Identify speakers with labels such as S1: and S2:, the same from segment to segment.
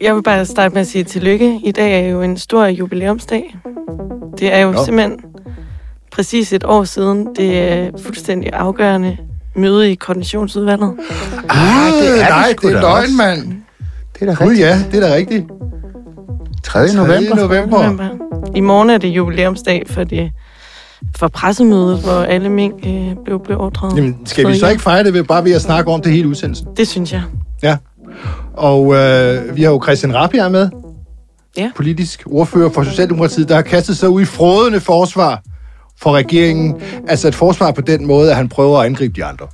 S1: jeg vil bare starte med at sige tillykke. I dag er jo en stor jubilæumsdag. Det er jo
S2: Nå.
S1: simpelthen præcis et år siden. Det er fuldstændig afgørende møde i koordinationsudvalget.
S3: Ah, det er
S2: nej,
S3: det
S2: er løgn, mand.
S3: Det er da rigtigt.
S2: ja, det er da rigtigt.
S3: 3.
S2: 3.
S3: november.
S2: november.
S1: November. I morgen er det jubilæumsdag for det for pressemødet, hvor alle mink øh, blev beordret.
S2: Jamen, skal vi så ikke fejre det ved bare ved at snakke om det hele udsendelsen?
S1: Det synes jeg.
S2: Ja. Og øh, vi har jo Christian Rappia med.
S1: Ja.
S2: Politisk ordfører for Socialdemokratiet, der har kastet sig ud i frådende forsvar for regeringen. Altså et forsvar på den måde, at han prøver at angribe de andre.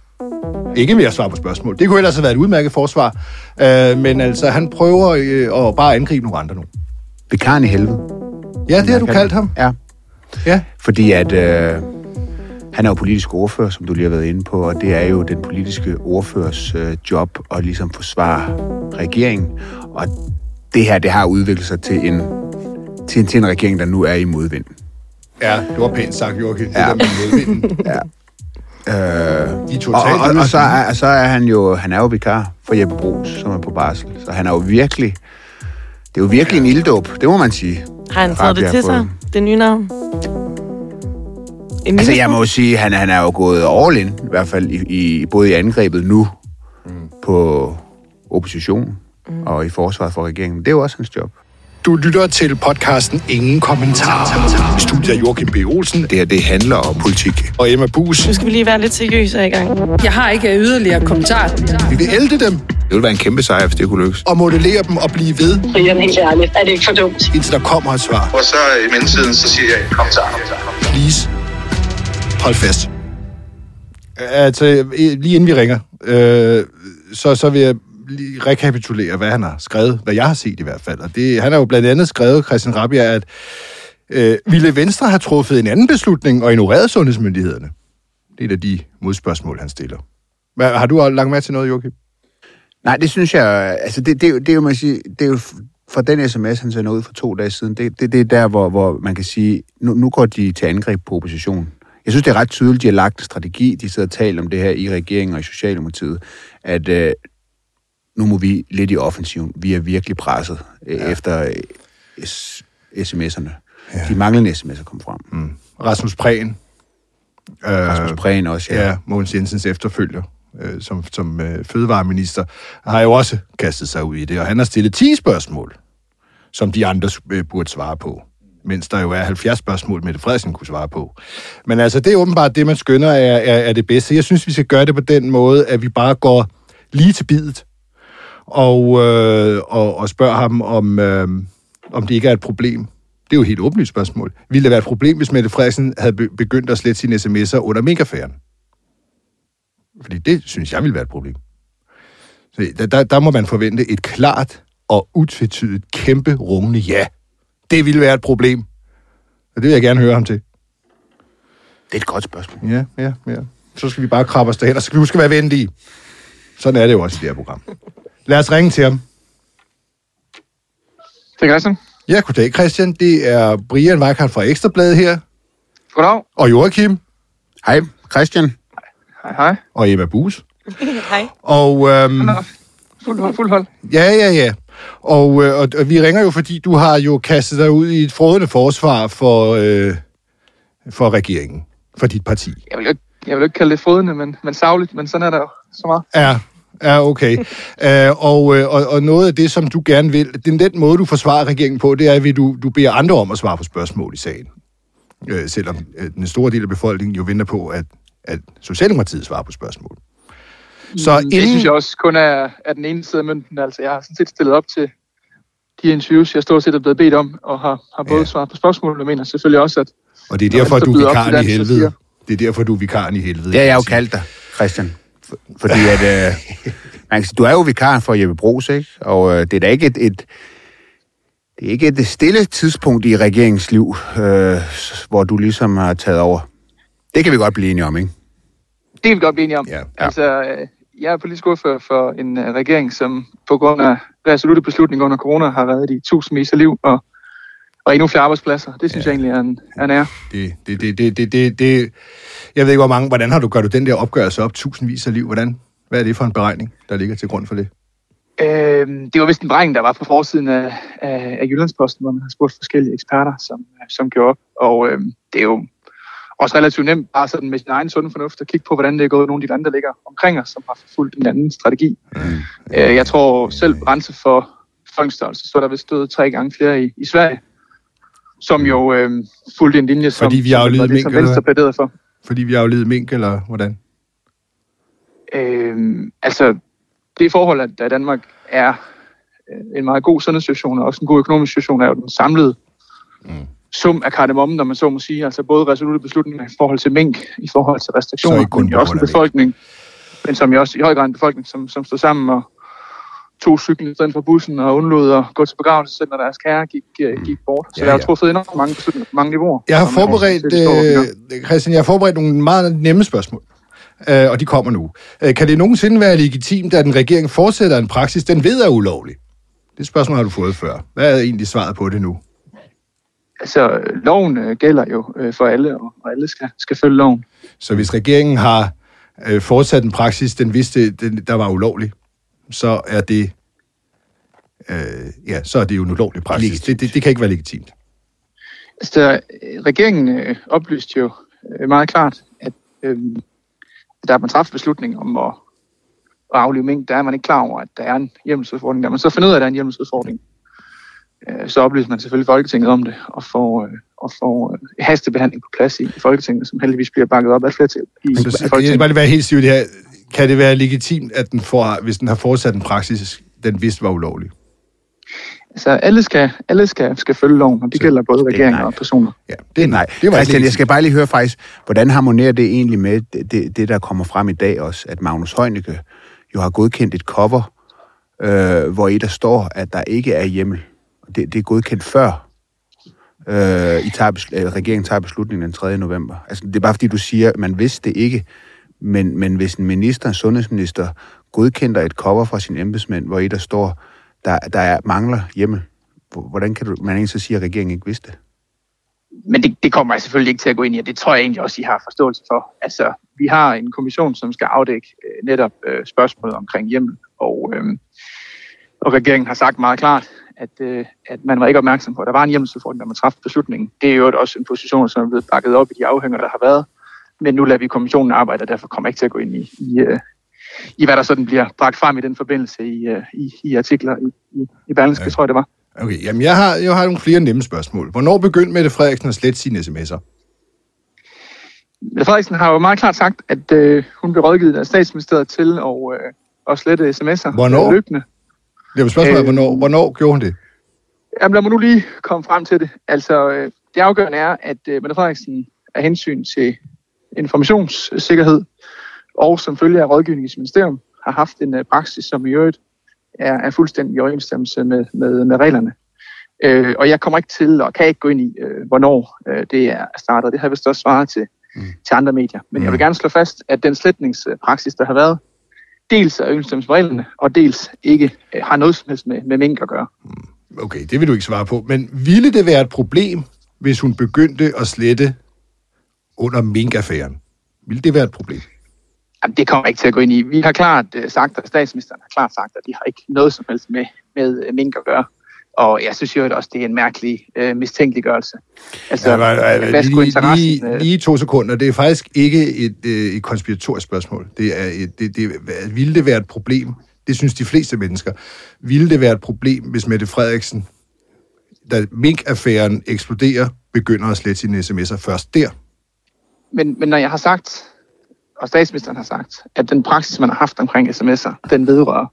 S2: Ikke mere at svare på spørgsmål. Det kunne ellers have været et udmærket forsvar. Øh, men altså, han prøver øh, at bare angribe nogle andre nu.
S3: Vikaren i helvede.
S2: Ja, det har du kaldt ham.
S3: Ja,
S2: Ja.
S3: fordi at øh, han er jo politisk ordfører, som du lige har været inde på, og det er jo den politiske ordførers øh, job at ligesom forsvare regeringen. Og det her, det har udviklet sig til en, til, en- til en regering, der nu er i modvind.
S2: Ja, det var pænt sagt, Joachim. Det
S3: Ja.
S2: der med modvinden.
S3: Øh,
S2: De
S3: og,
S2: totalt
S3: og, og, og så, er, så er han jo han er jo vikar for Jeppe Brugs, som er på barsel. Så han er jo virkelig... Det er jo virkelig en ilddåb, det må man sige.
S1: Har han taget det til sig, det nye navn? En
S3: Altså, jeg må jo sige, han, han er jo gået all in, i hvert fald i, i både i angrebet nu mm. på opposition mm. og i forsvaret for regeringen. Det er jo også hans job.
S2: Du lytter til podcasten Ingen Kommentar. Studiet er Joachim B. Olsen. Det her, det handler om politik. Og Emma Bus.
S1: Nu skal vi lige være lidt seriøse her i gang.
S4: Jeg har ikke yderligere kommentar.
S2: Vi vil ælde dem
S3: Det ville være en kæmpe sejr, hvis det kunne lykkes.
S2: og modellere dem og blive ved,
S5: Brian, helt ærligt, er det ikke for dumt?
S2: indtil der kommer et svar.
S6: Og så i mellemtiden, så siger jeg, kom så.
S2: Please. Hold fast. Altså, lige inden vi ringer, øh, så, så vil jeg lige rekapitulere, hvad han har skrevet, hvad jeg har set i hvert fald. Og det, han har jo blandt andet skrevet, Christian Rabia, at øh, ville Venstre have truffet en anden beslutning og ignoreret sundhedsmyndighederne? Det er et af de modspørgsmål, han stiller. Hvad, har du lagt med til noget, Joachim?
S3: Nej, det synes jeg... Altså, det, det, er jo- det, er jo, man siger, det er jo fra den sms, han sender ud for to dage siden, det, det, det er der, hvor, hvor man kan sige, nu, nu går de til angreb på oppositionen. Jeg synes, det er ret tydeligt, de har lagt en strategi, de sidder og taler om det her i regeringen og i Socialdemokratiet, at øh, nu må vi lidt i offensiven. Vi er virkelig presset øh, ja. efter øh, sms'erne. Ja. De manglende sms'er kom frem. Mm.
S2: Rasmus Prehn. Øh,
S3: Rasmus Prehn også, ja.
S2: ja, Mogens Jensens efterfølger, øh, som, som øh, fødevareminister, har jo også kastet sig ud i det, og han har stillet 10 spørgsmål, som de andre øh, burde svare på, mens der jo er 70 spørgsmål, Mette Frederiksen kunne svare på. Men altså, det er åbenbart det, man skønner er, er, er det bedste. Jeg synes, vi skal gøre det på den måde, at vi bare går lige til bidet, og, øh, og, og spørger ham, om, øh, om det ikke er et problem. Det er jo et helt åbenlyst spørgsmål. Ville det være et problem, hvis Mette Frederiksen havde begyndt at slette sine sms'er under minkaffæren? Fordi det synes jeg ville være et problem. Så der, der, der må man forvente et klart og utvetydigt kæmpe rungende ja. Det ville være et problem. Og det vil jeg gerne høre ham til.
S3: Det er et godt spørgsmål.
S2: Ja, ja, ja. Så skal vi bare krabbe os derhen, og så skal vi huske at være venlige. Sådan er det jo også i det her program. Lad os ringe til ham.
S7: Det er Christian.
S2: Ja, goddag Christian. Det er Brian Weikart fra Ekstrabladet her.
S7: Goddag.
S2: Og Joachim.
S3: Hej, Christian.
S7: Hej, hej.
S2: Og Emma Bus.
S1: Hej.
S2: Og øhm,
S7: Fuld hold, fuld hold.
S2: ja, ja, ja. Og, øh, og, og vi ringer jo, fordi du har jo kastet dig ud i et frådende forsvar for, øh, for regeringen, for dit parti.
S7: Jeg vil jo ikke, jeg vil jo ikke kalde det fodende, men, men savligt, men sådan er der jo så meget.
S2: Ja, ja okay. uh, og, øh, og, og noget af det, som du gerne vil, den, den måde, du forsvarer regeringen på, det er, at du, du beder andre om at svare på spørgsmål i sagen. Uh, selvom uh, den store del af befolkningen jo venter på, at, at Socialdemokratiet svarer på spørgsmål. Så
S7: Mm, Det synes jeg også kun er, er den ene side af mønten. Altså, jeg har sådan set stillet op til de interviews, jeg stort set er blevet bedt om, og har, har både
S2: Ja.
S7: svaret på spørgsmål, og mener selvfølgelig også, at
S2: Og det er derfor, du er vikaren i helvede.
S7: siger-
S2: Det er derfor, du er vikaren i helvede.
S3: Det har jeg jo kaldt dig, Christian. For- Fordi at, øh, man kan sige, du er jo vikar for Jeppe Brugs, ikke? Og øh, det er da ikke et, et, det er ikke et stille tidspunkt i regeringens liv, øh, hvor du ligesom har taget over. Det kan vi godt blive enige om, ikke?
S7: det kan vi godt blive enige om.
S2: Ja.
S7: Altså, øh, jeg er politisk ordfører for en uh, regering, som på grund af resolutte beslutninger under corona har reddet i tusindvis af liv og, og endnu flere arbejdspladser. Det synes ja. jeg egentlig er en, er en ære.
S2: Det, det, det, det, det, det, det, jeg ved ikke, hvor mange, hvordan har du, gør du den der opgørelse op, tusindvis af liv, hvordan, hvad er det for en beregning, der ligger til grund for det?
S7: Øh, det var vist en dreng, der var på forsiden af, af, af Jyllandsposten, hvor man har spurgt forskellige eksperter, som, som gjorde op. Og øh, det er jo også relativt nemt bare sådan med sin egen sunde fornuft at kigge på, hvordan det er gået nogle af de lande, der ligger omkring os, som har forfulgt en anden strategi. Mm. Øh, jeg tror selv grænse for folkestørrelse, så er der vist stået tre gange flere i, i Sverige, som jo øh, fulgte en linje, som,
S2: Fordi vi
S7: som, var det,
S2: mink,
S7: som Venstre plæderede for.
S2: Fordi vi har jo ledet mink, eller hvordan?
S7: Øh, altså, det forhold, at at Danmark er øh, en meget god sundhedssituation og også en god økonomisk situation, er jo den samlede mm. Sum af kardemommen, når man så må sige. Altså både resolutte beslutninger i forhold til mink, i forhold til
S2: Så
S7: restriktioner,
S2: ikke kun
S7: men også en befolkning, men som jo også i høj grad en befolkning, som, som stod sammen og tog cyklen i stedet for bussen og undlod at gå til begravelse, selv når deres kære gik, gik bort. Så
S2: Ja,
S7: der er
S2: ja.
S7: truffet enormt mange beslutninger på mange niveauer.
S2: Jeg har forberedt, øh, Christian, jeg har forberedt nogle meget nemme spørgsmål, øh, og de kommer nu. Øh, kan det nogensinde være legitimt, at en regering fortsætter en praksis, den ved er ulovlig? Det spørgsmål har du fået før. Hvad er egentlig svaret på det nu?
S7: Altså, loven øh, gælder jo øh, for alle, og, alle skal, skal følge loven.
S2: Så hvis regeringen har øh, fortsat en praksis, den vidste, den, der var ulovlig, så er det, øh, ja, så er det jo en ulovlig praksis. Det, det, det kan ikke være legitimt.
S7: Altså, øh, regeringen øh, oplyste jo øh, meget klart, at øh, da man træffer beslutning om at, at aflive mink, der er man ikke klar over, at der er en hjemmelsudfordring. Da man så finder ud af, at der er en hjemmelsudfordring, så oplyser man selvfølgelig Folketinget om det, og får, øh, og får øh, hastebehandling på plads i, Folketinget, som heldigvis bliver bakket op af flertal i,
S2: Så,
S7: i
S2: så, jeg skal bare lige være helt stiv det her. Kan det være legitimt, at den får, hvis den har fortsat en praksis, den vidste var ulovlig?
S7: Altså, alle skal, alle skal, skal følge loven, og det
S2: Så
S7: gælder både
S3: er
S7: regeringer og personer.
S2: Ja, det er
S3: Nej,
S2: Det var
S3: Christian,
S2: ikke
S3: jeg skal bare lige høre faktisk, hvordan harmonerer det egentlig med det, det, det, der kommer frem i dag også, at Magnus Heunicke jo har godkendt et cover, øh, hvor i der står, at der ikke er hjemmel. Det, det er godkendt før øh, I tager, besl- øh, regeringen tager beslutningen den 3. november. Altså, det er bare fordi, du siger, at man vidste det ikke, men, men hvis en minister, en sundhedsminister, godkender et cover fra sin embedsmænd, hvor i der står, der, der er, mangler hjemme, hvordan kan du, man egentlig så sige, at regeringen ikke vidste det?
S7: Men det, det kommer jeg selvfølgelig ikke til at gå ind i, og det tror jeg egentlig også, I har forståelse for. Altså, vi har en kommission, som skal afdække øh, netop øh, spørgsmålet omkring hjemmel, og, øh, og regeringen har sagt meget klart, at, øh, at man var ikke opmærksom på, at der var en hjemmelsudfordring, da man træffede beslutningen. Det er jo også en position, som er blevet bakket op i de afhænger, der har været. Men nu lader vi kommissionen arbejde, og derfor kommer jeg ikke til at gå ind i, i, øh, i hvad der sådan bliver bragt frem i den forbindelse i, øh, i, i artikler i, i, i Berlingske,
S2: Ja.
S7: tror jeg det var.
S2: Okay, jamen jeg har, jeg har nogle flere nemme spørgsmål. Hvornår begyndte Mette Frederiksen at slette sine sms'er?
S7: Mette Frederiksen har jo meget klart sagt, at øh, hun blev rådgivet af statsministeriet til at, øh, at slette sms'er
S2: Hvornår?
S7: øh, løbende.
S2: Det var spørgsmålet,
S7: Øh,
S2: hvornår, hvornår gjorde hun det?
S7: Jamen, lad mig nu lige komme frem til det. Altså, øh, det afgørende er, at øh, Mette Frederiksen af hensyn til informationssikkerhed og som følge af rådgivning i sit ministerium har haft en øh, praksis, som i øvrigt er, er fuldstændig i overensstemmelse med, med, med reglerne. Øh, og jeg kommer ikke til og kan ikke gå ind i, øh, hvornår øh, det er startet. Det har jeg vist også svaret til, mm. til andre medier. Men jeg vil gerne slå fast, at den sletningspraksis, der har været, dels er overensstemmelse og dels ikke øh, har noget som helst med, med mink at gøre.
S2: Okay, det vil du ikke svare på. Men ville det være et problem, hvis hun begyndte at slette under minkaffæren? Ville det være et problem?
S7: Jamen, det kommer jeg ikke til at gå ind i. Vi har klart uh, sagt, og statsministeren har klart sagt, at de har ikke noget som helst med, med uh, mink at gøre. Og jeg synes jo også, det er en mærkelig uh, mistænkeliggørelse. Altså,
S2: Ja, men,
S7: ja,
S2: øh,
S7: hvad skulle interessen...
S2: lige,
S7: øh,
S2: lige to sekunder. Det er faktisk ikke et, øh, et konspiratorisk spørgsmål. Det er et, det, det, ville det være et problem? Det synes de fleste mennesker. Ville det være et problem, hvis Mette Frederiksen, da mink-affæren eksploderer, begynder at slette sine sms'er først der?
S7: Men, men når jeg har sagt, og statsministeren har sagt, at den praksis, man har haft omkring sms'er, den vedrører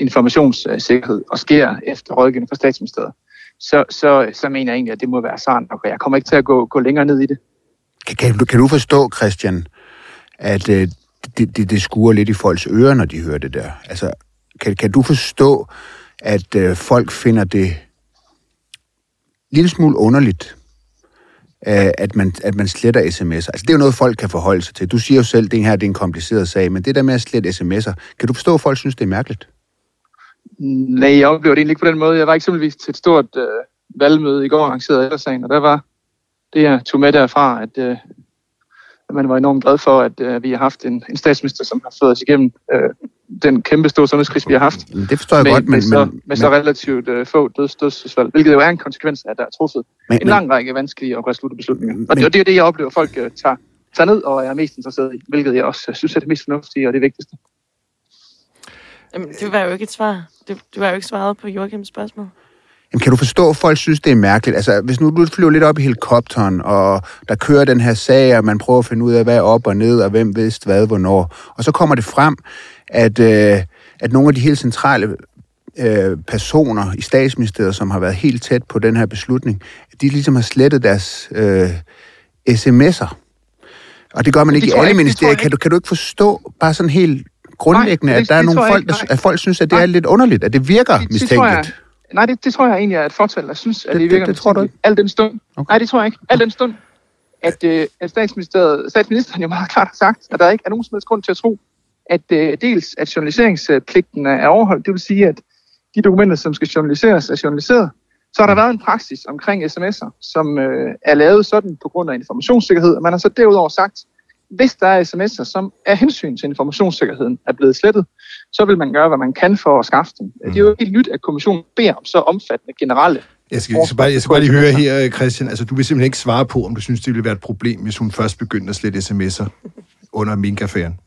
S7: informationssikkerhed og sker efter rådgivning fra statsministeriet, så, så, så mener jeg egentlig, at det må være sandt. Okay, jeg kommer ikke til at gå, gå længere ned i det.
S3: Kan, kan, du, kan du forstå, Christian, at øh, det, det, det skuer lidt i folks ører, når de hører det der? Altså, kan, kan du forstå, at øh, folk finder det en lille smule underligt, øh, at, man, at man sletter sms'er? Altså, det er jo noget, folk kan forholde sig til. Du siger jo selv, at det her det er en kompliceret sag, men det der med at slette sms'er, kan du forstå, at folk synes, det er mærkeligt?
S7: Nej, jeg oplever det egentlig ikke på den måde. Jeg var eksempelvis til et stort øh, valgmøde i går, arrangeret af Ældresagen, og der var det, jeg tog med derfra, at, øh, at man var enormt glad for, at øh, vi har haft en, en statsminister, som har fået os igennem øh, den kæmpe store sundhedskrise, vi har haft.
S3: Det forstår jeg
S7: med,
S3: godt, men...
S7: med, så,
S3: men,
S7: med så relativt uh, få døds, dødsfald, hvilket jo er en konsekvens af, at der er truffet
S3: men,
S7: en lang række vanskelige og resolutte beslutninger. Og det,
S3: Men-
S7: og det er det, jeg oplever, folk uh, tager, tager ned og er mest interesseret i, hvilket jeg også uh, synes er det mest fornuftige og det vigtigste.
S1: Jamen, det var jo ikke et svar. Det, det var jo ikke svaret på Joachims spørgsmål.
S3: Jamen, kan du forstå, at folk synes, det er mærkeligt? Altså, hvis nu du flyver lidt op i helikopteren, og der kører den her sag, og man prøver at finde ud af, hvad er op og ned, og hvem vidste hvad, hvornår. Og så kommer det frem, at, øh, at nogle af de helt centrale øh, personer i statsministeriet, som har været helt tæt på den her beslutning, de ligesom har slettet deres øh, sms'er. Og det gør man
S7: Det
S3: ikke i alle ministerier. Kan du, kan du ikke forstå bare sådan helt grundlæggende,
S7: Nej, det-
S3: at der er
S7: det
S3: nogle
S7: tror jeg
S3: folk,
S7: ikke,
S3: der, at folk synes, at det
S7: Nej.
S3: er lidt underligt, at det virker
S7: Det- det jeg-
S3: mistænkeligt?
S7: Nej, det, det tror jeg egentlig er et fortal, der synes, at
S3: Det-
S7: det,
S3: det-
S7: virker
S3: det tror du
S7: mistænkeligt. Al den stund.
S3: Okay.
S7: Okay. Nej, det tror jeg ikke. Al den stund, at, øh, at statsministeriet, statsministeren jo meget klart har sagt, at der ikke er nogen som helst grund til at tro, at øh, dels at journaliseringspligten er overholdt, det vil sige, at de dokumenter, som skal journaliseres, er journaliseret. Så har der været en praksis omkring sms'er, som øh, er lavet sådan på grund af informationssikkerhed, og man har så derudover sagt, hvis der er sms'er, som af hensyn til informationssikkerheden er blevet slettet, så vil man gøre, hvad man kan for at skaffe dem. Det er jo helt nyt, at kommissionen beder om så omfattende generelle
S2: Jeg skal, jeg skal, bare, jeg skal bare lige høre her, Christian. Altså, du vil simpelthen ikke svare på, om du synes, det ville være et problem, hvis hun først begyndte at slette sms'er under minkaffæren.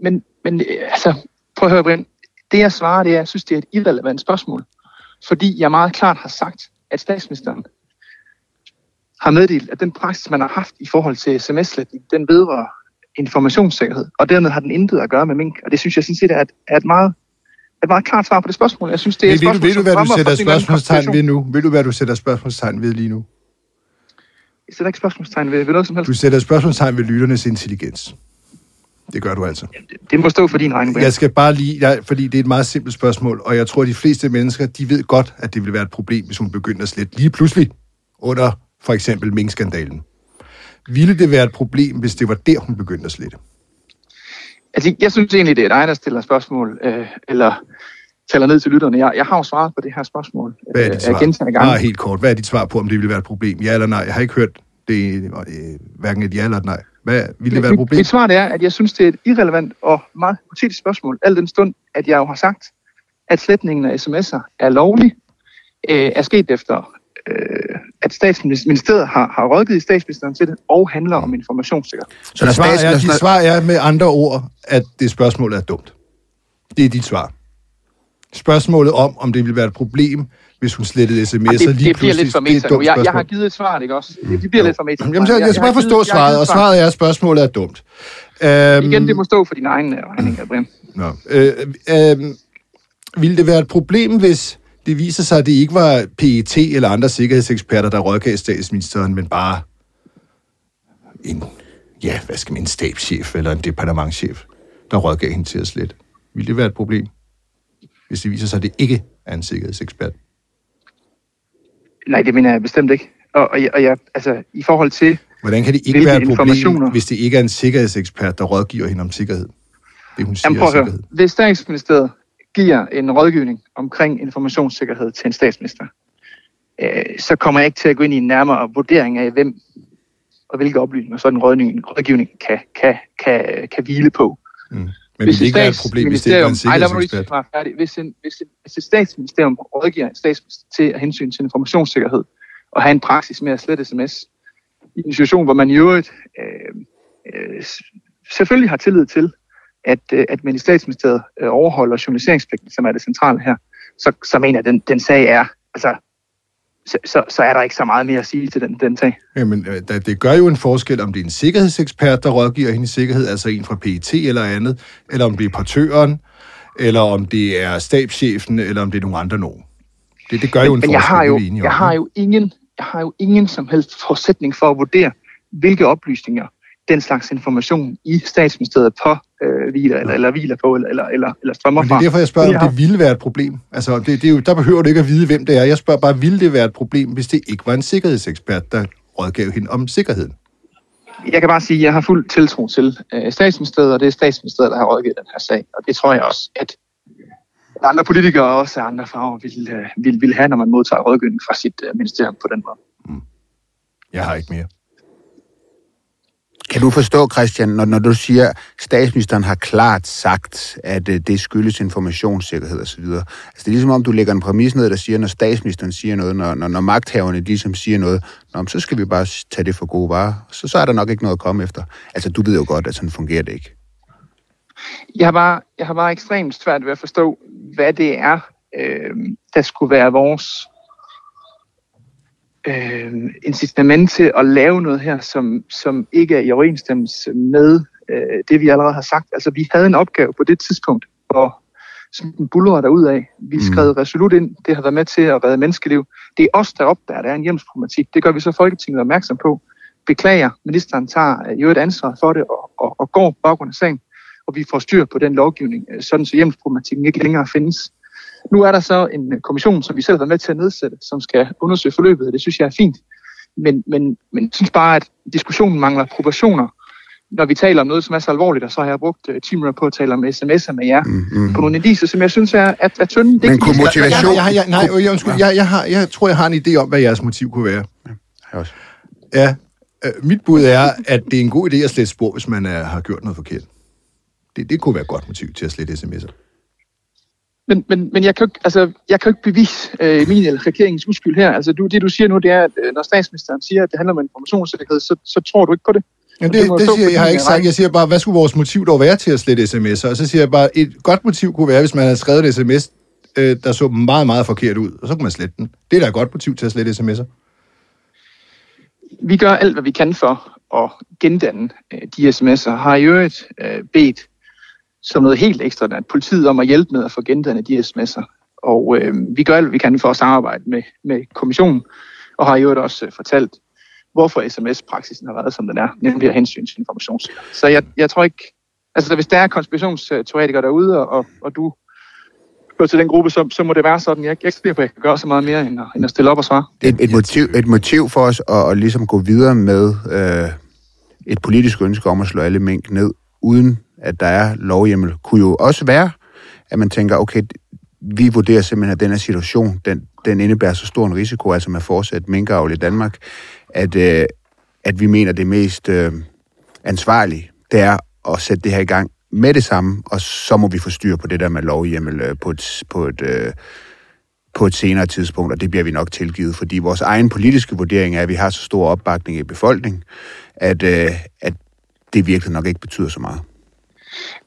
S7: Men, men altså, prøv at høre, Brian. Det jeg svarer, det er, at jeg synes, det er et irrelevant spørgsmål. Fordi jeg meget klart har sagt, at statsministeren har meddelt, at den praksis, man har haft i forhold til sms-sletning, den vedrører informationssikkerhed. Og dermed har den intet at gøre med mink. Og det synes jeg sådan set er et, er et meget et meget klart svar på det spørgsmål. Jeg synes, det er et
S2: du,
S7: spørgsmål,
S2: ved du,
S7: som
S2: hvad du sætter spørgsmålstegn ved nu? Ved du, hvad du sætter spørgsmålstegn ved lige nu?
S7: Jeg sætter ikke spørgsmålstegn ved, ved noget som helst.
S2: Du sætter spørgsmålstegn ved lytternes intelligens. Det gør du altså.
S7: Det må stå for din regning.
S2: Jeg skal bare lige, jeg, fordi det er et meget simpelt spørgsmål, og jeg tror, at de fleste mennesker, de ved godt, at det vil være et problem, hvis hun begynder at slette lige pludselig under for eksempel minkskandalen. Ville det være et problem, hvis det var der, hun begyndte at slette?
S7: Altså, jeg synes egentlig, det er dig, der stiller spørgsmål, øh, eller taler ned til lytterne. Jeg, jeg har jo svaret på det her spørgsmål
S2: Hvad er dit
S7: øh,
S2: svar?
S7: gentagne gange.
S2: Bare helt kort. Hvad er dit svar på, om det ville være et problem? Ja eller nej? Jeg har ikke hørt det, øh, hverken et ja eller et nej. Hvad, ville det være et problem?
S7: mit svar er, at jeg synes, det er et irrelevant og meget hypotetisk spørgsmål, al den stund, at jeg jo har sagt, at sletningen af sms'er er lovlig, øh, er sket efter, øh, at statsministeriet har, har rådgivet statsministeren til det, og handler om informationssikkerhed.
S3: Så når
S2: Svar er, dit svar er med andre ord, at det spørgsmål er dumt. Det er dit svar. Spørgsmålet om, om det ville være et problem, hvis hun slettede sms'er
S7: Og
S2: lige
S7: det, det bliver lidt for meta nu. Jeg, jeg har givet et svar, ikke også? Det, det bliver lidt for meta.
S2: Jamen, så, jeg skal bare forstå
S7: givet- jeg
S2: svaret, og
S7: et svar.
S2: svaret er, at spørgsmålet er dumt. Øhm,
S7: Igen, det må stå for din egen øh, regning, Brian.
S2: Nå. Øh, øh, ville det være et problem, hvis det viser sig, at det ikke var PET eller andre sikkerhedseksperter, der rådgav statsministeren, men bare en, ja, hvad skal man, en stabschef eller en departementchef, der rådgav hende til at slette? Ville det være et problem, hvis det viser sig, at det ikke er en sikkerhedsekspert?
S7: Nej, det mener jeg bestemt ikke. Og, og, jeg, og jeg, altså, i forhold til,
S2: Hvordan kan det ikke være et problem, hvis det ikke er en sikkerhedsekspert, der rådgiver hende om sikkerhed? Det, hun siger
S7: Jamen,
S2: er
S7: prøv at høre.
S2: sikkerhed.
S7: Hvis statsministeriet giver en rådgivning omkring informationssikkerhed til en statsminister, øh, så kommer jeg ikke til at gå ind i en nærmere vurdering af, hvem og hvilke oplysninger sådan en rådgivning, rådgivning kan, kan, kan, kan hvile på.
S2: Mm. Men ville det ikke være et problem, hvis det var en sikkerhedsekspert?
S7: Hvis, en, hvis, en, hvis et statsministerium rådgiver en statsminister til at hensyn til informationssikkerhed og have en praksis med at slette sms i en situation, hvor man i øvrigt øh, øh, selvfølgelig har tillid til, at, øh, at man i statsministeriet øh, overholder journaliseringspligten, som er det centrale her, så, så mener jeg, den, den sag er, altså, så, så, så er der ikke så meget mere at sige til den, den sag.
S2: Jamen, øh, det gør jo en forskel, om det er en sikkerhedsekspert, der rådgiver hende i sikkerhed, altså en fra PET eller andet, eller om det er portøren, eller om det er stabschefen, eller om det er nogle andre nogen. Det, det gør jo en
S7: men
S2: forskel,
S7: jeg har jo,
S2: enige om,
S7: jeg har jo ingen, jeg har jo ingen som helst forudsætning for at vurdere, hvilke oplysninger den slags information i statsministeriet på øh, hviler, eller, eller hviler på, eller, eller, eller, eller strømmer
S2: Men det er
S7: fra.
S2: derfor, jeg spørger, om det ville være et problem. Altså, det, det er jo, der behøver du ikke at vide, hvem det er. Jeg spørger bare, ville det være et problem, hvis det ikke var en sikkerhedsekspert, der rådgav hende om sikkerheden?
S7: Jeg kan bare sige, at jeg har fuld tiltro til øh, statsministeriet, og det er statsministeriet, der har rådgivet den her sag. Og det tror jeg også, at andre politikere og også andre farver vil, øh, vil, vil have, når man modtager rådgivning fra sit øh, ministerium på den måde.
S2: Jeg har ikke mere.
S3: Kan du forstå, Christian, når, når du siger, at statsministeren har klart sagt, at uh, det skyldes informationssikkerhed osv. Altså, det er ligesom om, du lægger en præmis ned, der siger, når statsministeren siger noget, når, når, når magthaverne ligesom siger noget, Nå, så skal vi bare tage det for gode varer. Så, så er der nok ikke noget at komme efter. Altså, du ved jo godt, at sådan fungerer det ikke.
S7: Jeg har bare, jeg har bare ekstremt svært ved at forstå, hvad det er, øh, der skulle være vores øh, incitament til at lave noget her, som, som ikke er i overensstemmelse med øh, det, vi allerede har sagt. Altså, vi havde en opgave på det tidspunkt, hvor som den bullerede derud af. Vi
S3: Mm.
S7: skrev resolut ind. Det har været med til at redde menneskeliv. Det er os, der opdager, at der er en hjemsproblematik. Det gør vi så Folketinget opmærksom på. Beklager, ministeren tager øh, jo et ansvar for det og, og, og går på baggrund af sagen. Og vi får styr på den lovgivning, øh, sådan så hjemsproblematikken ikke længere findes. Nu er der så en øh, kommission, som vi selv har været med til at nedsætte, som skal undersøge forløbet, og det synes jeg er fint. Men, men, men jeg synes bare, at diskussionen mangler proportioner, når vi taler om noget, som er så alvorligt, og så har jeg brugt uh, 10 minutter på at tale om sms'er med jer,
S3: Mm, mm.
S7: på nogle indiser, som jeg synes er, er, er tynde. Det er
S3: Men kunne motivation...
S2: Jeg, jeg, jeg, nej, jeg, undskyld, jeg, jeg, har, jeg tror, jeg har en idé om, hvad jeres motiv kunne være.
S3: Ja, også.
S2: Ja, øh, mit bud er, at det er en god idé at slette spor, hvis man er, har gjort noget forkert. Det, det kunne være et godt motiv til at slette sms'er.
S7: Men, men, men jeg, kan jo ikke, altså, jeg kan jo ikke bevise øh, min eller regeringens uskyld her. Altså, du, det du siger nu, det er, at øh, når statsministeren siger, at det handler om informationssikkerhed, så, så tror du ikke på det.
S2: Jamen
S7: det
S2: det, det siger,
S7: for
S2: jeg har ikke sagt. Jeg siger bare, hvad skulle vores motiv dog være til at slette sms'er? Og så siger jeg bare, et godt motiv kunne være, hvis man havde skrevet en sms, øh, der så meget, meget forkert ud, og så kunne man slette den. Det er da et godt motiv til at slette sms'er.
S7: Vi gør alt, hvad vi kan for at gendanne øh, de sms'er. Har i øvrigt øh, bedt som noget helt ekstraordinært politiet om at hjælpe med at få gendannet de sms'er. Og øh, vi gør alt, vi kan for at samarbejde med, med kommissionen, og har i øvrigt også øh, fortalt, hvorfor sms-praksisen har været, som den er, nemlig af hensyn til informationssikkerhed. Så jeg, jeg tror ikke, altså hvis der er konspirationsteoretikere derude, og, og, du hører til den gruppe, så, så må det være sådan. Jeg, jeg er ikke sikker på, at jeg kan gøre så meget mere, end at, end at stille op og svare.
S3: et, et, motiv, et motiv for os at, at ligesom gå videre med øh, et politisk ønske om at slå alle mink ned, uden at der er lovhjemmel, kunne jo også være, at man tænker, okay, vi vurderer simpelthen, at den her situation, den, den indebærer så stor en risiko, altså med fortsat minkavl i Danmark, at, øh, at vi mener, det mest øh, ansvarlige, det er at sætte det her i gang med det samme, og så må vi få styr på det der med lovhjemmel øh, på et, på et øh, på et senere tidspunkt, og det bliver vi nok tilgivet, fordi vores egen politiske vurdering er, at vi har så stor opbakning i befolkningen, at, øh, at det virkelig nok ikke betyder så meget.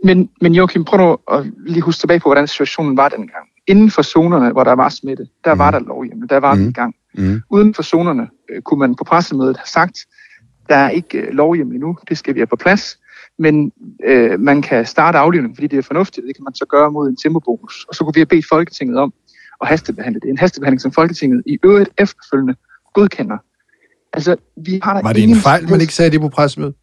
S7: Men, men Joachim, prøv nu at lige huske tilbage på, hvordan situationen var dengang. Inden for zonerne, hvor der var smitte, der mm. var der lovhjemmel, der var mm. vi i gang.
S3: Mm.
S7: Uden for zonerne øh, kunne man på pressemødet have sagt, der er ikke øh, lovhjemmel endnu, det skal vi have på plads, men øh, man kan starte aflivning, fordi det er fornuftigt, det kan man så gøre mod en tempobonus. Og så kunne vi have bedt Folketinget om at hastebehandle det. En hastebehandling, som Folketinget i øvrigt efterfølgende godkender. Altså, vi har der
S2: Var det en fejl, man ikke sagde det på pressemødet?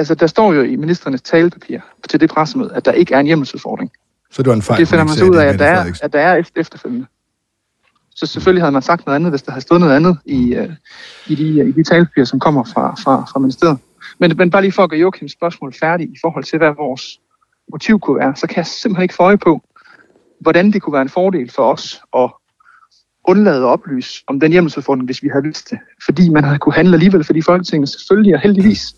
S7: Altså, der står jo i ministernes talepapir til det pressemøde, at der ikke er en hjemmelsudfordring.
S2: Så det var en fejl,
S7: det finder man så ud af, at der, er, at der er efter- efterfølgende. Så selvfølgelig havde man sagt noget andet, hvis der havde stået noget andet i, uh, i, de, i de talepapirer, som kommer fra, fra, fra ministeriet. Men, men bare lige for at gøre Joachims spørgsmål færdig i forhold til, hvad vores motiv kunne være, så kan jeg simpelthen ikke få øje på, hvordan det kunne være en fordel for os at undlade at oplyse om den hjemmelsudfordring, hvis vi havde vidst det. Fordi man havde kunne handle alligevel, fordi Folketinget selvfølgelig og heldigvis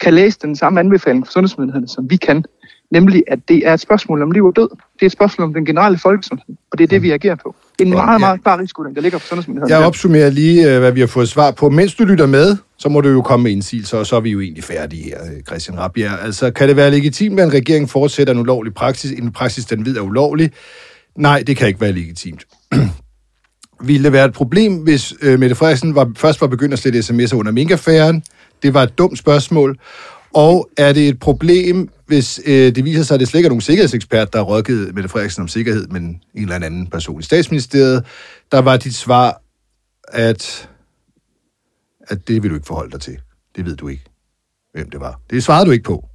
S7: kan læse den samme anbefaling fra sundhedsmyndighederne, som vi kan, nemlig at det er et spørgsmål om liv og død. Det er et spørgsmål om den generelle folkesundhed, og det er det, vi agerer på. En meget,
S2: ja.
S7: meget klar risiko, der ligger på sundhedsmyndighederne.
S2: Jeg opsummerer lige, øh, hvad vi har fået svar på. Mens du lytter med, så må du jo komme med indsigelser, og så er vi jo egentlig færdige her, øh, Christian Rabjerg. Altså, kan det være legitimt, at en regering fortsætter en ulovlig praksis, en praksis, den ved er ulovlig? Nej, det kan ikke være legitimt. Ville det være et problem, hvis øh, Mette Frederiksen var, først var begyndt at slette sms'er under minkaffæren? Det var et dumt spørgsmål. Og er det et problem, hvis øh, det viser sig, at det slet ikke er nogen sikkerhedsekspert, der har rådgivet Mette Frederiksen om sikkerhed, men en eller anden person i statsministeriet, der var dit svar, at, at det vil du ikke forholde dig til. Det ved du ikke, hvem det var. Det svarede du ikke på.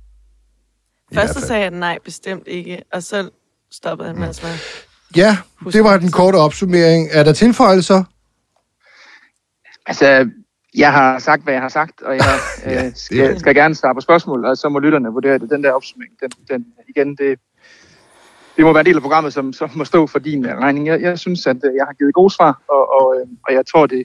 S1: Først så sagde jeg nej, bestemt ikke, og så stoppede han med at svare.
S2: Ja, det var den korte opsummering. Er der tilføjelser?
S7: Altså, jeg har sagt, hvad jeg har sagt, og jeg
S2: Ja,
S7: øh, skal, skal gerne svare på spørgsmål, og så må lytterne vurdere det. Den der opsummering, den, den, igen, det, det må være en del af programmet, som, som må stå for din øh, regning. Jeg, jeg synes, at øh, jeg har givet gode svar, og, og, øh, og jeg tror, det,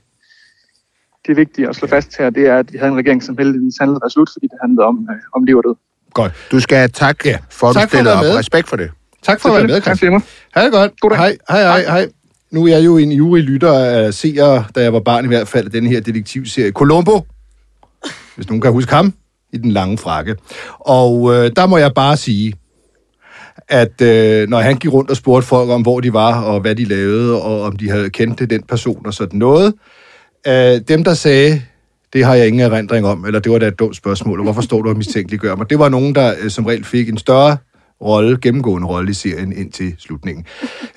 S7: det er vigtigt at slå fast her, det er, at vi havde en regering, som heldigvis handlede resolut, fordi det handlede om, øh, om liv og død.
S2: Godt.
S3: Du skal have tak,
S2: Ja.
S3: for at du
S2: Tak være
S3: op.
S2: med.
S3: Respekt for det.
S2: Tak for at være med,
S7: Tak
S2: Christian.
S7: for det.
S2: Ha' det godt.
S7: God dag.
S2: Hej, hej, hej, hej. Nu er jeg jo en ivrig lytter af seere, da jeg var barn i hvert fald, af den her detektivserie Columbo. Hvis nogen kan huske ham i den lange frakke. Og øh, der må jeg bare sige, at øh, når han gik rundt og spurgte folk om, hvor de var, og hvad de lavede, og om de havde kendt den person og sådan noget, øh, dem der sagde, det har jeg ingen erindring om, eller det var da et dumt spørgsmål, og hvorfor står du og mistænkeliggør mig? Det var nogen, der øh, som regel fik en større rolle, gennemgående rolle i serien indtil slutningen.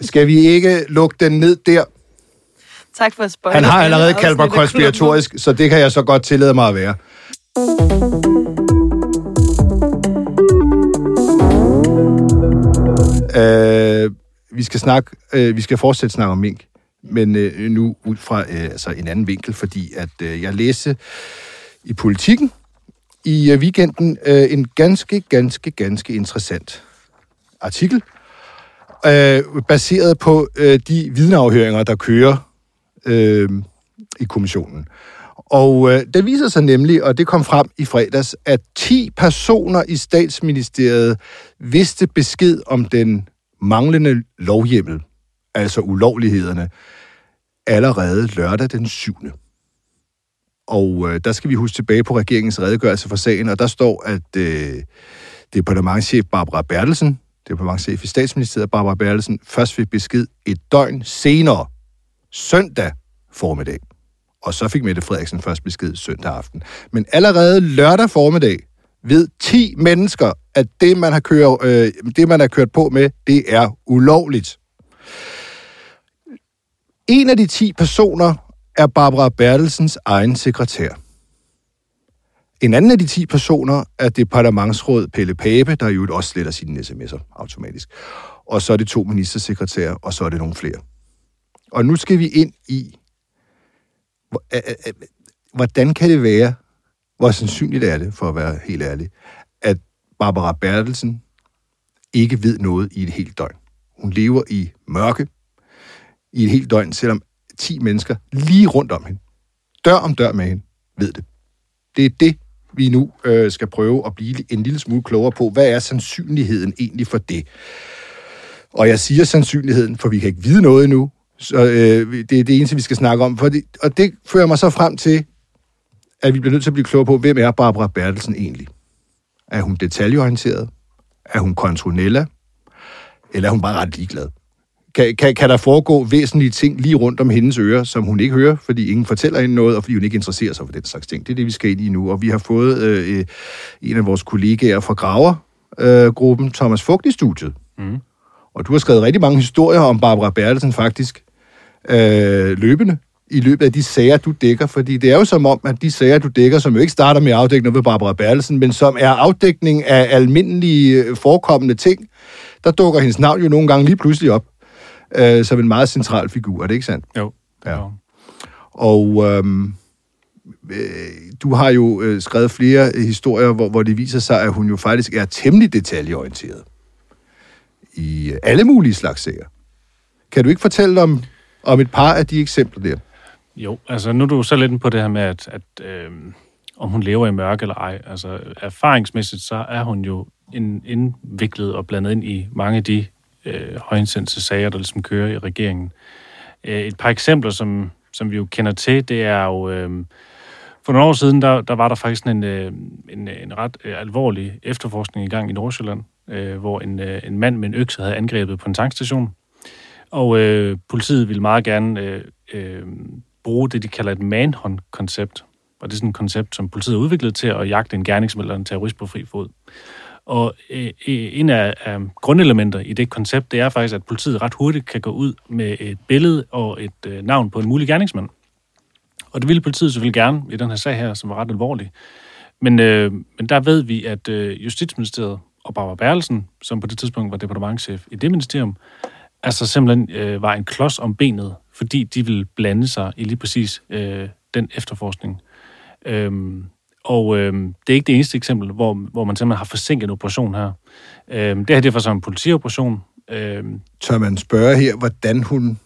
S2: Skal vi ikke lukke den ned der?
S1: Tak for spoil.
S2: Han har allerede kaldt mig konspiratorisk, så det kan jeg så godt tillade mig at være. Øh, vi skal snakke, øh, vi skal fortsætte snakke om mink, men øh, nu ud fra øh, altså en anden vinkel, fordi at øh, jeg læste i politikken i øh, weekenden øh, en ganske, ganske, ganske interessant artikel, øh, baseret på øh, de vidneafhøringer, der kører øh, i kommissionen. Og øh, det viser sig nemlig, og det kom frem i fredags, at 10 personer i statsministeriet vidste besked om den manglende lovhjemmel, altså ulovlighederne, allerede lørdag den 7. Og øh, der skal vi huske tilbage på regeringens redegørelse for sagen, og der står, at øh, departementchef Barbara Bertelsen, departementchef i statsministeriet Barbara Berlesen, først fik besked et døgn senere, søndag formiddag. Og så fik Mette Frederiksen først besked søndag aften. Men allerede lørdag formiddag ved 10 mennesker, at det, man har kørt, øh, det, man har kørt på med, det er ulovligt. En af de 10 personer er Barbara Bertelsens egen sekretær. En anden af de 10 personer er departementsråd Pelle Pape, der jo også sletter sine sms'er automatisk. Og så er det to ministersekretærer, og så er det nogle flere. Og nu skal vi ind i, hvordan kan det være, hvor sandsynligt er det, for at være helt ærlig, at Barbara Bertelsen ikke ved noget i et helt døgn. Hun lever i mørke i et helt døgn, selvom 10 mennesker lige rundt om hende, dør om dør med hende, ved det. Det er det, vi nu øh, skal prøve at blive en lille smule klogere på. Hvad er sandsynligheden egentlig for det? Og jeg siger sandsynligheden, for vi kan ikke vide noget endnu. Så øh, det er det eneste, vi skal snakke om. For det, og det fører mig så frem til, at vi bliver nødt til at blive klogere på, hvem er Barbara Bertelsen egentlig? Er hun detaljeorienteret? Er hun kontronella? Eller er hun bare ret ligeglad? Kan, kan, kan der foregå væsentlige ting lige rundt om hendes ører, som hun ikke hører, fordi ingen fortæller hende noget, og fordi hun ikke interesserer sig for den slags ting? Det er det, vi skal ind i nu. Og vi har fået øh, en af vores kollegaer fra Graver-gruppen, øh, Thomas Fugt, i studiet. Mm. Og du har skrevet rigtig mange historier om Barbara Bertelsen faktisk, øh, løbende, i løbet af de sager, du dækker. Fordi det er jo som om, at de sager, du dækker, som jo ikke starter med noget ved Barbara Bertelsen, men som er afdækning af almindelige øh, forekommende ting, der dukker hendes navn jo nogle gange lige pludselig op øh, som en meget central figur. Er det ikke sandt?
S8: Jo.
S2: Ja. Og øhm, øh, du har jo øh, skrevet flere historier, hvor, hvor det viser sig, at hun jo faktisk er temmelig detaljeorienteret i øh, alle mulige slags sager. Kan du ikke fortælle om, om et par af de eksempler der?
S8: Jo, altså nu er du så lidt på det her med, at, at øh, om hun lever i mørke eller ej. Altså erfaringsmæssigt, så er hun jo en, indviklet og blandet ind i mange af de øh, højintense sager, der ligesom kører i regeringen. Øh, et par eksempler, som, som vi jo kender til, det er jo... Øh, for nogle år siden, der, der var der faktisk en, øh, en, en ret øh, alvorlig efterforskning i gang i Nordsjælland, øh, hvor en, øh, en mand med en økse havde angrebet på en tankstation. Og øh, politiet ville meget gerne øh, øh, bruge det, de kalder et manhunt-koncept. Og det er sådan et koncept, som politiet har udviklet til at jagte en gerningsmand eller en terrorist på fri fod. Og øh, øh, en af, af grundelementer i det koncept, det er faktisk, at politiet ret hurtigt kan gå ud med et billede og et øh, navn på en mulig gerningsmand. Og det ville politiet selvfølgelig gerne i den her sag her, som var ret alvorlig. Men, øh, men der ved vi, at øh, Justitsministeriet og Barbara Berlsen, som på det tidspunkt var departementchef i det ministerium, altså simpelthen øh, var en klods om benet, fordi de ville blande sig i lige præcis øh, den efterforskning. Øhm, og øh, det er ikke det eneste eksempel, hvor, hvor man simpelthen har forsinket en operation her. Øh, det her det var så en politioperation. Øh,
S2: Tør man spørge her, hvordan hun...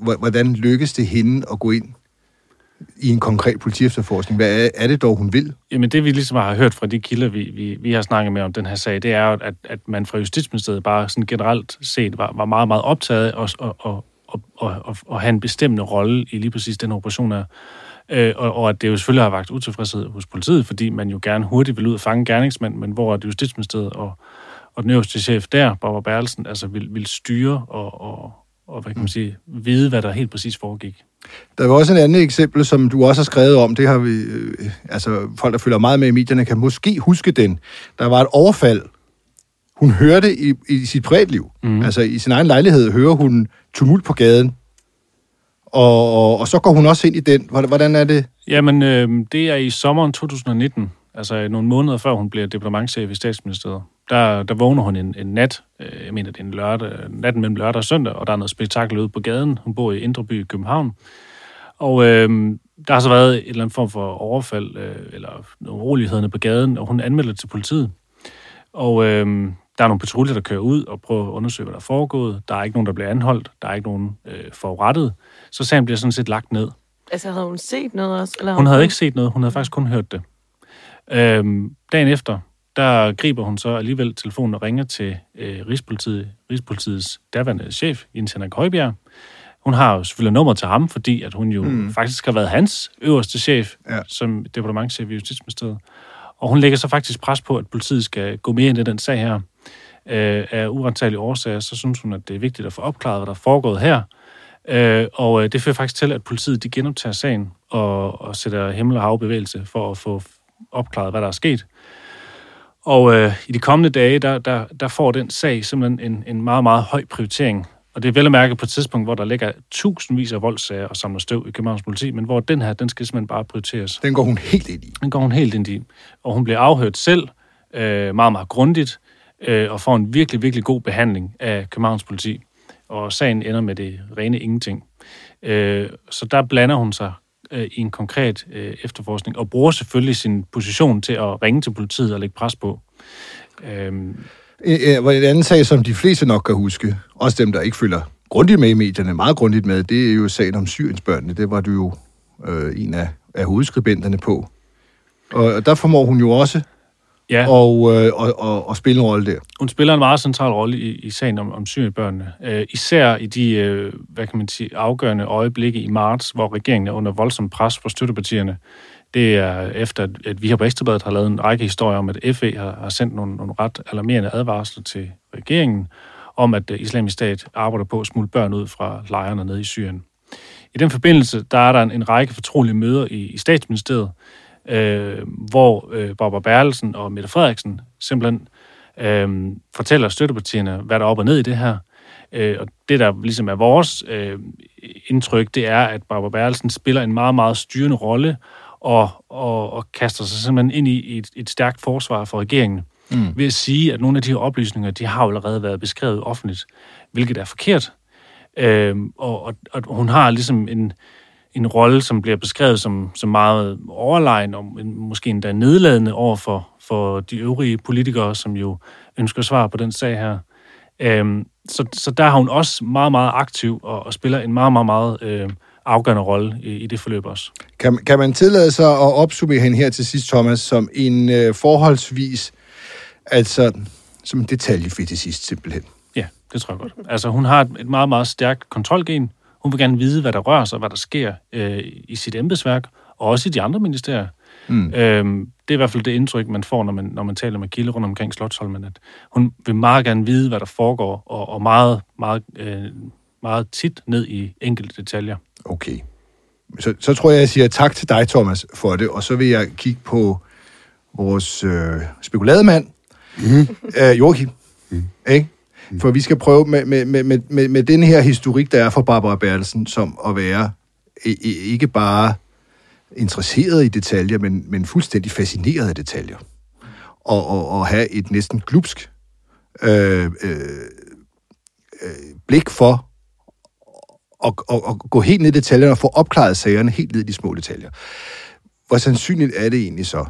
S2: hvor- Hvordan lykkes det hende at gå ind i en konkret politiefterforskning. Hvad er, er det dog, hun vil?
S8: Jamen det, vi ligesom har hørt fra de kilder, vi, vi, vi har snakket med om den her sag, det er jo, at, at man fra Justitsministeriet bare sådan generelt set var, var meget, meget optaget af at, at, at, at, at, at have en bestemmende rolle i lige præcis den operation her. Øh, og, og at det jo selvfølgelig har vagt utilfredshed hos politiet, fordi man jo gerne hurtigt vil ud og fange gerningsmænd, men hvor at Justitsministeriet og, og den øverste chef der, Barbara Bertelsen, altså vil, vil styre og, og, og hvad kan man sige, vide, hvad der helt præcis foregik.
S2: Der var også et andet eksempel, som du også har skrevet om. Det har vi, øh, altså folk, der følger meget med i medierne, kan måske huske den. Der var et overfald. Hun hørte i, i sit privatliv, mm. altså i sin egen lejlighed, hører hun tumult på gaden. Og, og, og så går hun også ind i den. Hvordan er det?
S8: Jamen, øh, det er i sommeren 2019, altså nogle måneder før hun bliver diplomatchef i statsministeriet. Der, der vågner hun en, en nat, øh, jeg mener det er en lørdag, natten mellem lørdag og søndag, og der er noget spektakel ude på gaden. Hun bor i Indreby i København. Og øh, der har så været en eller anden form for overfald, øh, eller urolighederne på gaden, og hun anmelder det til politiet. Og øh, der er nogle patruljer, der kører ud og prøver at undersøge, hvad der er foregået. Der er ikke nogen, der bliver anholdt. Der er ikke nogen øh, forurettet. Så sagen bliver sådan set lagt ned.
S1: Altså, havde hun set noget også? Eller
S8: hun havde ikke set noget. Hun havde faktisk kun hørt det. Øhm, dagen efter, der griber hun så alligevel telefonen og ringer til øh, Rigspolitiet, Rigspolitiets daværende chef, Jens Henrik Højbjerg. Hun har jo selvfølgelig nummer til ham, fordi at hun jo mm. faktisk har været hans øverste chef, ja. som departementchef i Justitsministeriet. Og hun lægger så faktisk pres på, at politiet skal gå mere ind i den sag her. Øh, af urensagelige årsager, så synes hun, at det er vigtigt at få opklaret, hvad der er foregået her. Øh, og øh, det fører faktisk til, at politiet de genoptager sagen og, og sætter himmel og havbevægelse for at få opklaret, hvad der er sket. Og øh, i de kommende dage, der, der, der får den sag simpelthen en, en meget, meget høj prioritering. Og det er vel at mærke på et tidspunkt, hvor der ligger tusindvis af voldssager og samler støv i Københavns politi, men hvor den her, den skal simpelthen bare prioriteres.
S2: Den går hun helt ind i.
S8: Den går hun helt ind i. Og hun bliver afhørt selv, øh, meget, meget grundigt, øh, og får en virkelig, virkelig god behandling af Københavns politi. Og sagen ender med det rene ingenting. Øh, så der blander hun sig øh, i en konkret øh, efterforskning, og bruger selvfølgelig sin position til at ringe til politiet og lægge pres på.
S2: Øhm. Øh, øh, en anden sag, som de fleste nok kan huske, også dem, der ikke følger grundigt med i medierne, meget grundigt med, det er jo sagen om Syriensbørnene. Det var du jo øh, en af, af hovedskribenterne på. Og der formår hun jo også ja. og, øh, og, og, og spille en rolle der.
S8: Hun spiller en meget central rolle i, i sagen om, om Syrienbørnene. Øh, især i de, øh, hvad kan man sige, afgørende øjeblikke i marts, hvor regeringen er under voldsom pres på støttepartierne. Det er efter, at vi her på Ekstrabladet har lavet en række historier om, at FE har, har sendt nogle, nogle ret alarmerende advarsler til regeringen om, at islamisk stat arbejder på at smule børn ud fra lejrene nede i Syrien. I den forbindelse, der er der en, en række fortrolige møder i, i statsministeriet, øh, hvor øh, Barbara Berlesen og Mette Frederiksen simpelthen øh, fortæller støttepartierne, hvad der er op og ned i det her. Øh, og det, der ligesom er vores øh, indtryk, det er, at Barbara Berlesen spiller en meget, meget styrende rolle og, og, og kaster sig simpelthen ind i et, et stærkt forsvar for regeringen. Mm. Ved at sige, at nogle af de her oplysninger, de har allerede været beskrevet offentligt, hvilket er forkert. Øh, og, og, og hun har ligesom en, en rolle, som bliver beskrevet som, som meget overlegen og måske endda nedladende over for, for de øvrige politikere, som jo ønsker svar på den sag her. Øhm, så, så der har hun også meget, meget aktiv og, og spiller en meget, meget, meget øh, afgørende rolle i, i det forløb også.
S2: Kan, kan man tillade sig at opsummere hende her til sidst, Thomas, som en øh, forholdsvis, altså som en detaljefetisist simpelthen?
S8: Ja, det tror jeg godt. Altså hun har et, et meget, meget stærkt kontrolgen, hun vil gerne vide, hvad der rører sig, hvad der sker øh, i sit embedsværk, og også i de andre ministerier. Mm. Øhm, det er i hvert fald det indtryk, man får, når man, når man taler med Kilde rundt omkring Slottholmen, at hun vil meget gerne vide, hvad der foregår, og, og meget, meget, øh, meget tit ned i enkelte detaljer.
S2: Okay. Så, så tror jeg, jeg siger tak til dig, Thomas, for det, og så vil jeg kigge på vores øh, spekulademand, mm. øh, Joachim. Mm. Ikke? Mm. For vi skal prøve med, med, med, med, med med den her historik, der er for Barbara Bertelsen, som at være ikke bare interesseret i detaljer, men, men fuldstændig fascineret af detaljer. Og, og, og have et næsten glupsk øh, øh, øh, blik for at, at, at gå helt ned i detaljerne og få opklaret sagerne helt ned i de små detaljer. Hvor sandsynligt er det egentlig så,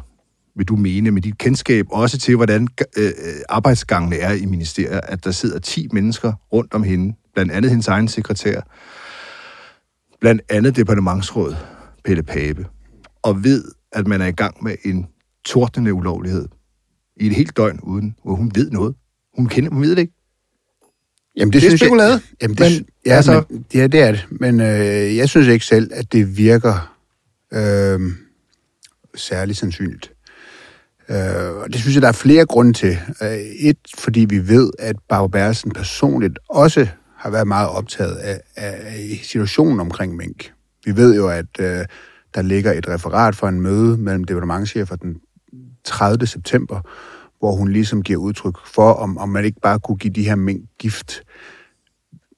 S2: vil du mene, med dit kendskab også til, hvordan øh, arbejdsgangene er i ministeriet, at der sidder 10 mennesker rundt om hende, blandt andet hendes egen sekretær, blandt andet departementsråd, Pelle Pape, og ved, at man er i gang med en tordnende ulovlighed i et helt døgn, uden hvor hun ved noget. Hun kender, hun ved det ikke.
S3: Jamen,
S2: Det er
S3: synes jeg-
S2: spekulade,
S3: Jamen, det,
S2: men
S3: ja,
S2: altså...
S3: men, ja, det er det. Men øh, jeg synes ikke selv, at det virker øh, særlig sandsynligt. Øh, og det synes jeg, der er flere grunde til. Øh, et, fordi vi ved, at Barbara Bersen personligt også har været meget optaget af, af, situationen omkring mink. Vi ved jo, at øh, der ligger et referat fra en møde mellem departementchefer den 30. september, hvor hun ligesom giver udtryk for, om, om man ikke bare kunne give de her mink gift.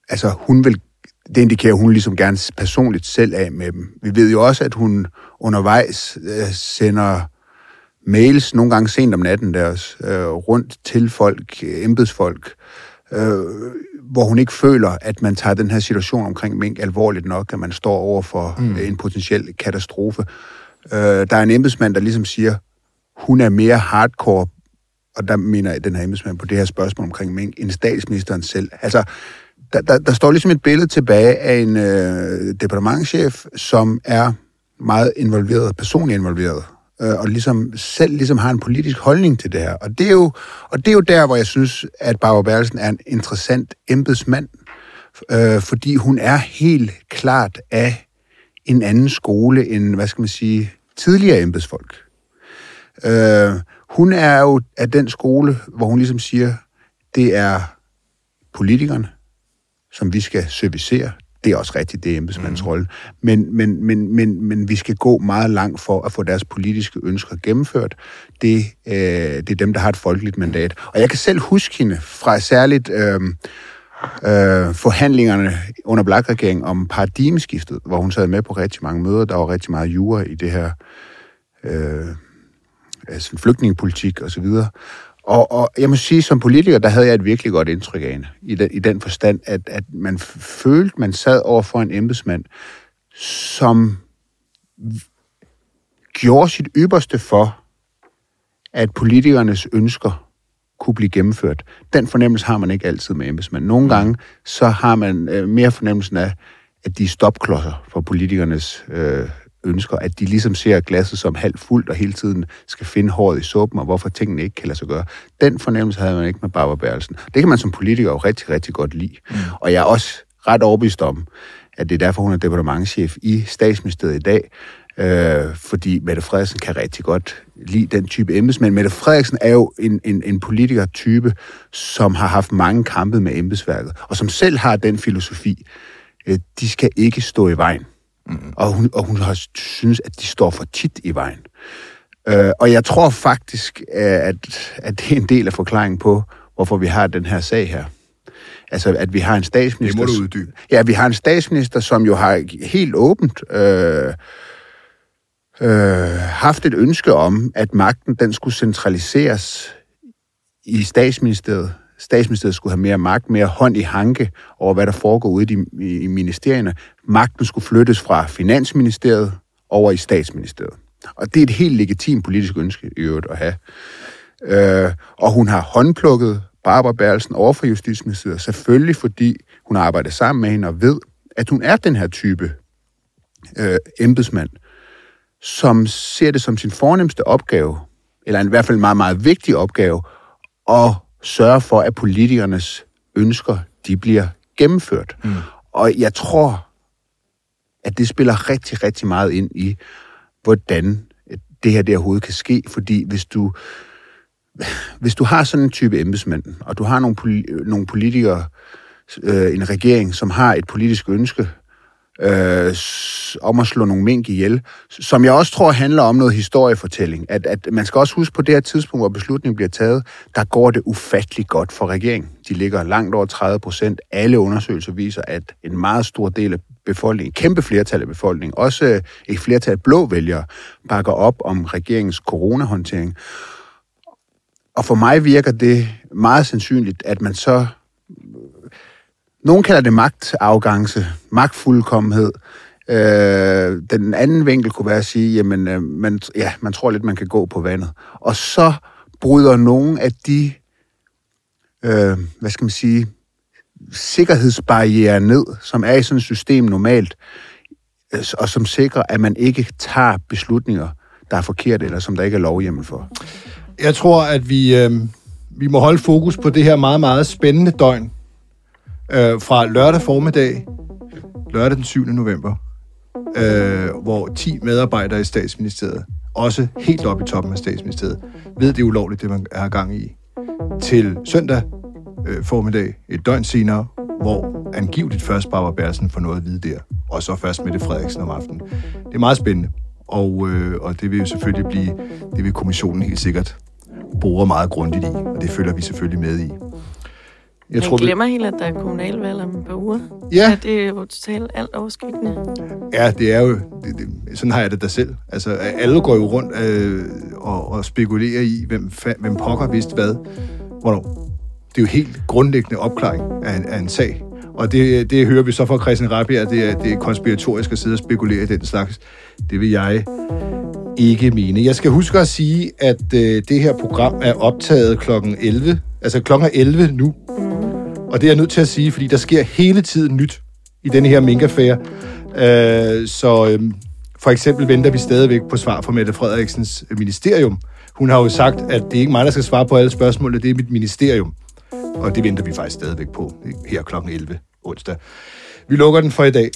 S3: Altså, hun vil, det indikerer hun ligesom gerne personligt selv af med dem. Vi ved jo også, at hun undervejs øh, sender mails, nogle gange sent om natten deres, øh, rundt til folk, embedsfolk, øh, hvor hun ikke føler, at man tager den her situation omkring mink alvorligt nok, at man står over for mm. en potentiel katastrofe. Øh, der er en embedsmand, der ligesom siger, hun er mere hardcore, og der mener jeg, den her embedsmand på det her spørgsmål omkring mink, end statsministeren selv. Altså, der, der, der står ligesom et billede tilbage af en øh, departementchef, som er meget involveret, personligt involveret, øh, og ligesom selv ligesom har en politisk holdning til det her. Og det er jo, og det er jo der, hvor jeg synes, at Barbara Bertelsen er en interessant embedsmand, øh, fordi hun er helt klart af en anden skole end, hvad skal man sige, tidligere embedsfolk. Øh, hun er jo af den skole, hvor hun ligesom siger, det er politikerne, som vi skal servicere. Det er også rigtigt, det er embedsmandens mm. rolle. Men, men, men, men, men vi skal gå meget langt for at få deres politiske ønsker gennemført. Det, øh, det er dem, der har et folkeligt mandat. Og jeg kan selv huske hende fra særligt øh, øh, forhandlingerne under Black-regeringen om paradigmeskiftet, hvor hun sad med på rigtig mange møder. Der var rigtig meget jura i det her øh, altså flygtningepolitik og så videre. Og, og jeg må sige, som politiker, der havde jeg et virkelig godt indtryk af hende, i den, i den forstand, at, at man følte, man sad over for en embedsmand, som gjorde sit ypperste for, at politikernes ønsker kunne blive gennemført. Den fornemmelse har man ikke altid med embedsmænd. Nogle gange, så har man øh, mere fornemmelsen af, at de er stopklodser for politikernes øh, ønsker, at de ligesom ser glasset som halvt fuldt og hele tiden skal finde håret i suppen, og hvorfor tingene ikke kan lade sig gøre. Den fornemmelse havde man ikke med Barbara Bertelsen. Det kan man som politiker jo rigtig, rigtig godt lide. Mm. Og jeg er også ret overbevist om, at det er derfor, hun er departementchef i statsministeriet i dag, øh, fordi Mette Frederiksen kan rigtig godt lide den type embedsmænd. Mette Frederiksen er jo en, en, en politikertype, som har haft mange kampe med embedsværket, og som selv har den filosofi, øh, de skal ikke stå i vejen. Mm. Og, hun, og hun har synes, at de står for tit i vejen. Øh, og jeg tror faktisk, at, at det er en del af forklaringen på, hvorfor vi har den her sag her. Altså, at vi har en statsminister...
S2: Det må du uddybe.
S3: Ja, vi har en statsminister, som jo har helt åbent øh, øh, haft et ønske om, at magten den skulle centraliseres i statsministeriet. Statsministeriet skulle have mere magt, mere hånd i hanke over, hvad der foregår ude i, i, i ministerierne. Magten skulle flyttes fra Finansministeriet over i statsministeriet. Og det er et helt legitimt politisk ønske i øvrigt at have. Øh, og hun har håndplukket Barbara Berlsen over for Justitsministeriet, selvfølgelig fordi hun arbejder sammen med hende og ved, at hun er den her type øh, embedsmand, som ser det som sin fornemmeste opgave, eller i hvert fald en meget, meget vigtig opgave, at sørge for, at politikernes ønsker, de bliver gennemført. Mm. Og jeg tror, at det spiller rigtig, rigtig meget ind i, hvordan det her der overhovedet kan ske, fordi hvis du, hvis du har sådan en type embedsmænd, og du har nogle, poli- nogle politikere, øh, en regering, som har et politisk ønske øh, om at slå nogle mink ihjel, som jeg også tror handler om noget historiefortælling. At, at man skal også huske på det her tidspunkt, hvor beslutningen bliver taget, der går det ufatteligt godt for regeringen. De ligger langt over 30 procent. Alle undersøgelser viser, at en meget stor del af befolkningen, kæmpe flertal af befolkningen, også øh, et flertal af blå vælgere, bakker op om regeringens coronahåndtering. Og for mig virker det meget sandsynligt, at man så... Nogen kalder det magtafgangse, magtfuldkommenhed. Øh, den anden vinkel kunne være at sige, jamen, øh, man, ja, man tror lidt, man kan gå på vandet. Og så bryder nogen af de, øh, hvad skal man sige, sikkerhedsbarriere ned, som er i sådan et system normalt, øh, og som sikrer, at man ikke tager beslutninger, der er forkerte, eller som der ikke er lovhjemmel for?
S2: Jeg tror, at vi, øh, vi må holde fokus på det her meget, meget spændende døgn øh, fra lørdag formiddag, lørdag den 7. november, øh, hvor 10 medarbejdere i statsministeriet, også helt oppe i toppen af statsministeriet, ved det er ulovligt, det man er gang i, til søndag øh, formiddag, et døgn senere, hvor angiveligt først Barbara Bersen får noget at vide der, og så først Mette Frederiksen om aftenen. Det er meget spændende, og, øh, og det vil jo selvfølgelig blive, det vil kommissionen helt sikkert bore meget grundigt i, og det følger vi selvfølgelig med i.
S1: Jeg tror, glemmer helt, at der er kommunalvalg om et par uger.
S2: Ja.
S1: ja det er jo totalt alt overskyggende.
S2: Ja, det er jo... Det, det, sådan har jeg det da selv. Altså, alle går jo rundt øh, og, og spekulerer i, hvem, hvem pokker vidste hvad. Hvornår? Det er jo helt grundlæggende opklaring af en, af en sag. Og det, det hører vi så fra Christian Rabia, at det er, det er konspiratorisk at sidde og spekulere i den slags. Det vil jeg ikke mene. Jeg skal huske at sige, at øh, det her program er optaget kl. 11. Altså klokken er 11 nu. Og det er jeg nødt til at sige, fordi der sker hele tiden nyt i denne her minkaffære. Øh, så øh, for eksempel venter vi stadigvæk på svar fra Mette Frederiksens øh, ministerium. Hun har jo sagt, at det er ikke mig, der skal svare på alle spørgsmålene, det er mit ministerium. Og det venter vi faktisk stadigvæk på øh, her kl. 11 onsdag. Vi lukker den for i dag.